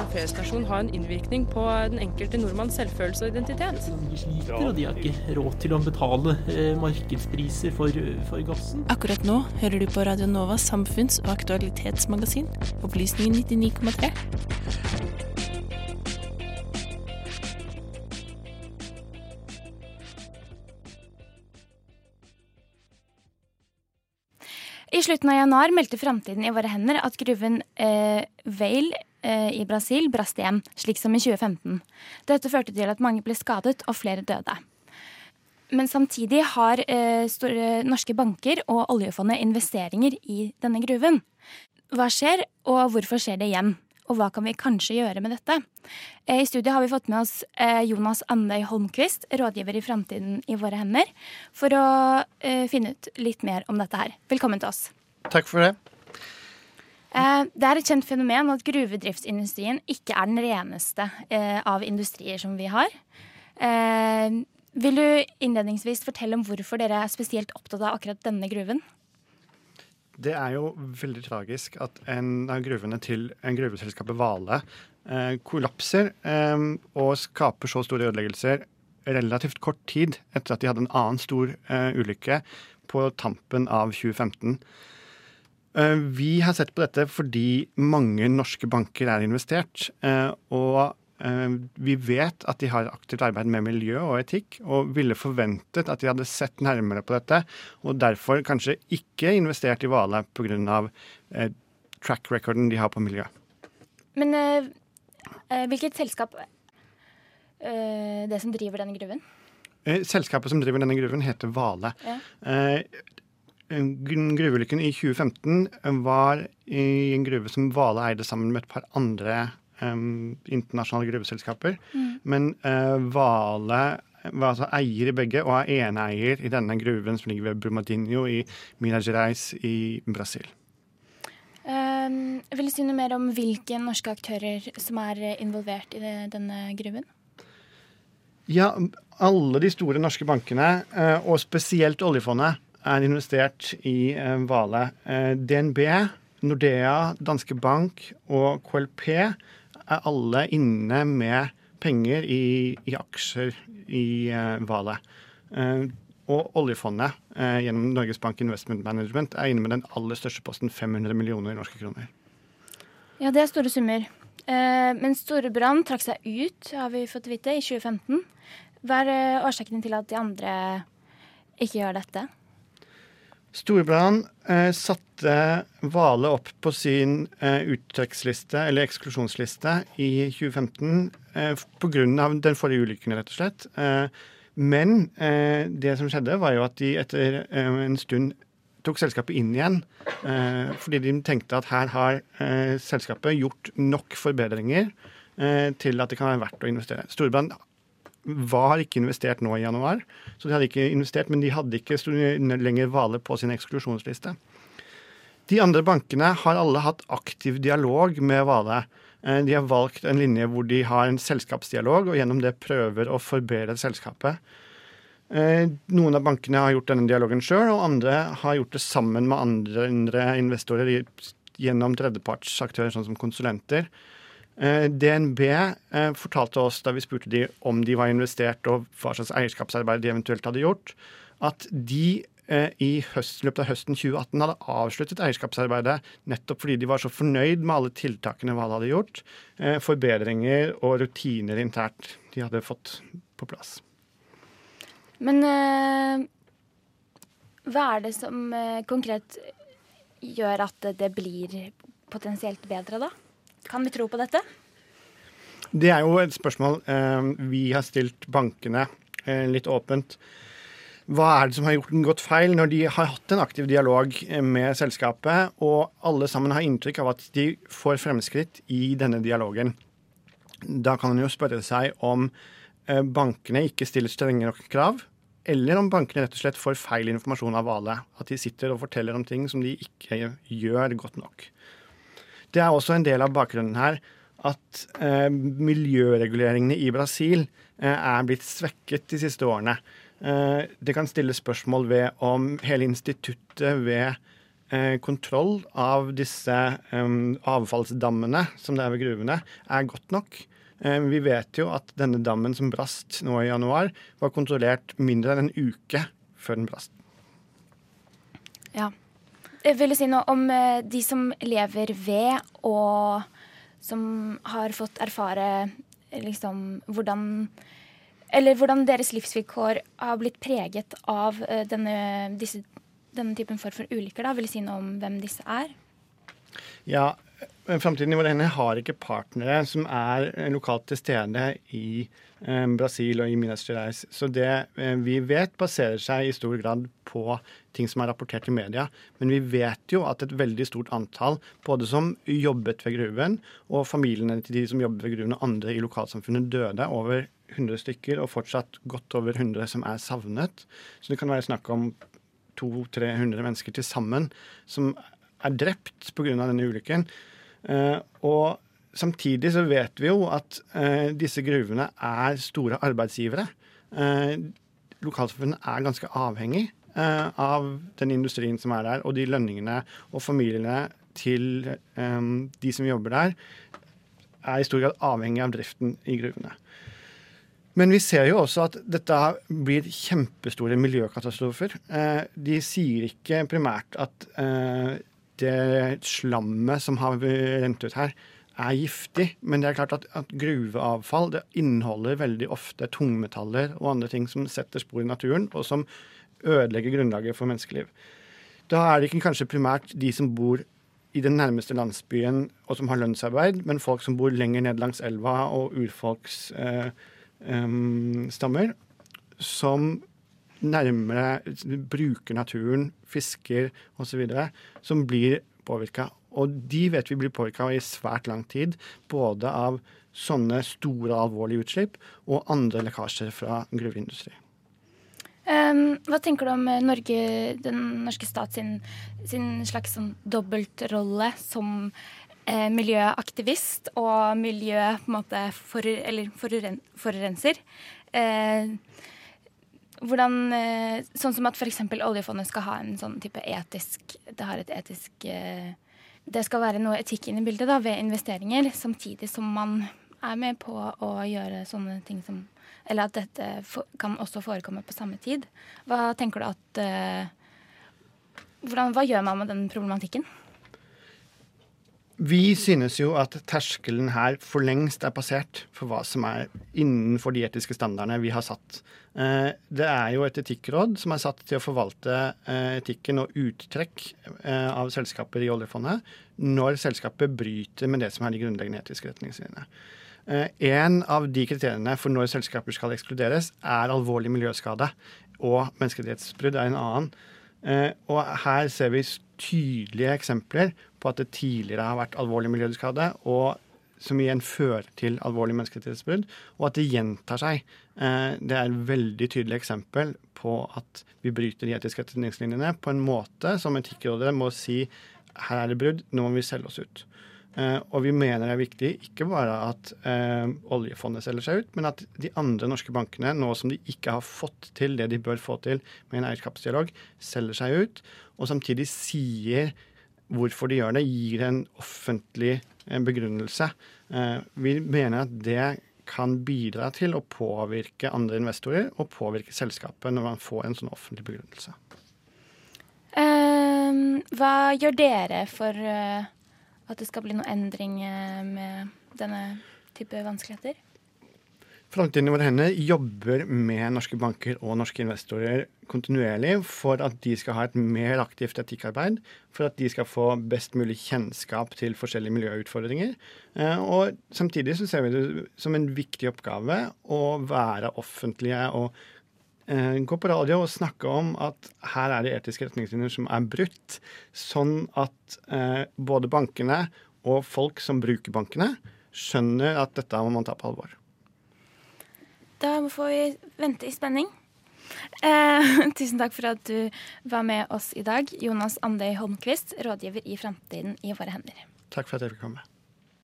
en feriestasjon ha en innvirkning på den enkelte nordmanns selvfølelse og identitet? De sliter, og de har ikke råd til å betale eh, markedspriser for, for gassen. Akkurat nå hører du på Radio Novas samfunns- og aktualitetsmagasin, Opplysningen 99,3. I slutten av januar meldte Framtiden i våre hender at gruven eh, Vale i Brasil brast igjen, slik som i 2015. Dette førte til at mange ble skadet og flere døde. Men samtidig har eh, store norske banker og oljefondet investeringer i denne gruven. Hva skjer, og hvorfor skjer det igjen? Og hva kan vi kanskje gjøre med dette? Eh, I studiet har vi fått med oss eh, Jonas Andøy Holmquist, rådgiver i Framtiden i våre hender, for å eh, finne ut litt mer om dette her. Velkommen til oss. Takk for det. Eh, Det er et kjent fenomen at gruvedriftsindustrien ikke er den reneste eh, av industrier som vi har. Eh, Vil du innledningsvis fortelle om hvorfor dere er spesielt opptatt av akkurat denne gruven? Det er jo veldig tragisk at en av gruvene til en gruveselskapet Vale kollapser og skaper så store ødeleggelser relativt kort tid etter at de hadde en annen stor ulykke på tampen av 2015. Eh, Vi har sett på dette fordi mange norske banker er investert. eh, Og eh, vi vet at de har aktivt arbeid med miljø og etikk, og ville forventet at de hadde sett nærmere på dette, og derfor kanskje ikke investert i Vale pga. Track recorden de har på miljø. Men hvilket selskap det som driver denne gruven? Selskapet som driver denne gruven, heter Vale. Ja. Gruveulykken i 2015 var i en gruve som Vale eide sammen med et par andre um, internasjonale gruveselskaper. Men uh, Vale var altså eier i begge, og er eneeier i denne gruven som ligger ved Brumadinho i Minas Gerais i Brasil. Um, vil du si noe mer om hvilke norske aktører som er involvert i det, denne gruven? Ja, alle de store norske bankene, eh, og spesielt oljefondet, er investert i eh, Vale. Eh, DNB, Nordea, Danske Bank og KLP er alle inne med penger i, i aksjer i eh, Vale. Og oljefondet, gjennom Norges Bank Investment Management, er inne med den aller største posten, 500 millioner norske kroner. Ja, det er store summer. Men Storebrand trakk seg ut, har vi fått vite, i 2015. Hva er årsakene årsaken til at de andre ikke gjør dette? Storebrand eh, satte Vale opp på sin eh, uttrekksliste, eller eksklusjonsliste, i 2015 eh, pga. den forrige ulykken, rett og slett. Eh, men eh, det som skjedde, var jo at de etter eh, en stund tok selskapet inn igjen. Eh, fordi de tenkte at her har selskapet gjort nok forbedringer til at det kan være verdt å investere. Storebrand var ikke investert nå i januar, så de hadde ikke investert, men de hadde ikke lenger Vale på sin eksklusjonsliste. De andre bankene har alle hatt aktiv dialog med Vale. Eh, De har valgt en linje hvor de har en selskapsdialog, og gjennom det prøver å forbedre selskapet. Eh, Noen av bankene har gjort denne dialogen sjøl, og andre har gjort det sammen med andre investorer gjennom tredjepartsaktører, sånn som konsulenter. Eh, DNB eh, fortalte oss da vi spurte de om de var investert og hva slags eierskapsarbeid de eventuelt hadde gjort, at de eh, i høst, løpet av høsten 2018 hadde avsluttet eierskapsarbeidet nettopp fordi de var så fornøyd med alle tiltakene Val hadde gjort, forbedringer og rutiner internt de hadde fått på plass. Men hva er det som konkret gjør at det blir potensielt bedre, da? Kan vi tro på dette? Det er jo et spørsmål eh, vi har stilt bankene eh, litt åpent. Hva er det som har gjort den gått feil, når de har hatt en aktiv dialog eh, med selskapet, og alle sammen har inntrykk av at de får fremskritt i denne dialogen? Da kan man jo spørre seg om eh, bankene ikke stiller strenge nok krav, eller om bankene rett og slett får feil informasjon av Vale. At de sitter og forteller om ting som de ikke gjør godt nok. Det er også en del av bakgrunnen her at eh, miljøreguleringene i Brasil eh, er blitt svekket de siste årene. Eh, det kan stilles spørsmål ved om hele instituttet ved eh, kontroll av disse um, avfallsdammene som det er ved gruvene, er godt nok. Eh, vi vet jo at denne dammen som brast nå i januar, var kontrollert mindre enn en uke før den brast. Ja. Jeg vil si noe om eh, de som lever ved, og som har fått erfare liksom hvordan Eller hvordan deres livsvilkår har blitt preget av eh, denne, disse, denne typen form for ulykker. Da. Vil du si noe om hvem disse er? Ja, Framtiden i vår hender har ikke partnere som er lokalt til stede i eh, Brasil og i Minas Gerais. Så det eh, vi vet, baserer seg i stor grad på ting som er rapportert i media. Men vi vet jo at et veldig stort antall, både som jobbet ved gruven, og familiene til de som jobbet ved gruven og andre i lokalsamfunnet, døde. Over 100 stykker, og fortsatt godt over 100 som er savnet. Så det kan være snakk om 200-300 mennesker til sammen som er drept pga. denne ulykken. Uh, og samtidig så vet vi jo at uh, disse gruvene er store arbeidsgivere. Uh, lokalsamfunnet er ganske avhengig av den industrien som er der, og de lønningene og familiene til de som jobber der, er i stor grad avhengig av driften i gruvene. Men vi ser jo også at dette blir kjempestore miljøkatastrofer. De sier ikke primært at det slammet som har rent ut her, er giftig. Men det er klart at, at gruveavfall inneholder veldig ofte tungmetaller og andre ting som setter spor i naturen, og som ødelegger grunnlaget for menneskeliv. Da er det ikke kanskje primært de som bor i den nærmeste landsbyen og som har lønnsarbeid, men folk som bor lenger ned langs elva og urfolksstammer, eh, um, som nærmere bruker naturen, fisker osv., som blir påvirka. Og de vet vi blir påvirka i svært lang tid, både av sånne store, alvorlige utslipp og andre lekkasjer fra gruveindustri. Um, hva tenker du om eh, Norge, den norske stat sin, sin slags sånn dobbeltrolle som eh, miljøaktivist og miljø på en måte for, eller foruren, forurenser? Eh, hvordan, eh, sånn som at f.eks. oljefondet skal ha en sånn type etisk Det har et etisk eh, Det skal være noe etikk inn i bildet da, ved investeringer, samtidig som man er med på å gjøre sånne ting som Eller at dette kan også forekomme på samme tid. Hva tenker du at eh, hvordan, Hva gjør man med den problematikken? Vi synes jo at terskelen her for lengst er passert for hva som er innenfor de etiske standardene vi har satt. Eh, det er jo et etikkråd som er satt til å forvalte eh, etikken og uttrekk eh, av selskaper i oljefondet når selskapet bryter med det som er de grunnleggende etiske retningslinjene. En av de kriteriene for når selskaper skal ekskluderes, er alvorlig miljøskade. Og menneskerettighetsbrudd er en annen. Og her ser vi tydelige eksempler på at det tidligere har vært alvorlig miljøskade, og som igjen fører til alvorlig menneskerettighetsbrudd, og at det gjentar seg. Eh, det er et veldig tydelig eksempel på at vi bryter de etiske retningslinjene på en måte som Etikkrådet må si her er det brudd, nå må vi selge oss ut. Uh, og vi mener det er viktig ikke bare at uh, oljefondet selger seg ut, men at de andre norske bankene, nå som de ikke har fått til det de bør få til med en eierskapsdialog, selger seg ut, og samtidig sier hvorfor de gjør det, gir en offentlig uh, begrunnelse. vi mener at det kan bidra til å påvirke andre investorer og påvirke selskapet når man får en sånn offentlig begrunnelse. hva gjør dere for at det skal bli noen endring eh, med denne type vanskeligheter? Framtiden i våre hender jobber med norske banker og norske investorer kontinuerlig for at de skal ha et mer aktivt etikkarbeid, for at de skal få best mulig kjennskap til forskjellige miljøutfordringer. Eh, og samtidig så ser vi det som en viktig oppgave å være offentlige og Eh, gå på radio og snakke om at her er det etiske retningslinjer som er brutt, sånn at eh, både bankene og folk som bruker bankene, skjønner at dette må man ta på alvor. Da får vi vente i spenning. Eh, tusen takk for at du var med oss i dag, Jonas Andøy Holmquist, rådgiver i Framtiden i våre hender. Takk for at jeg fikk komme.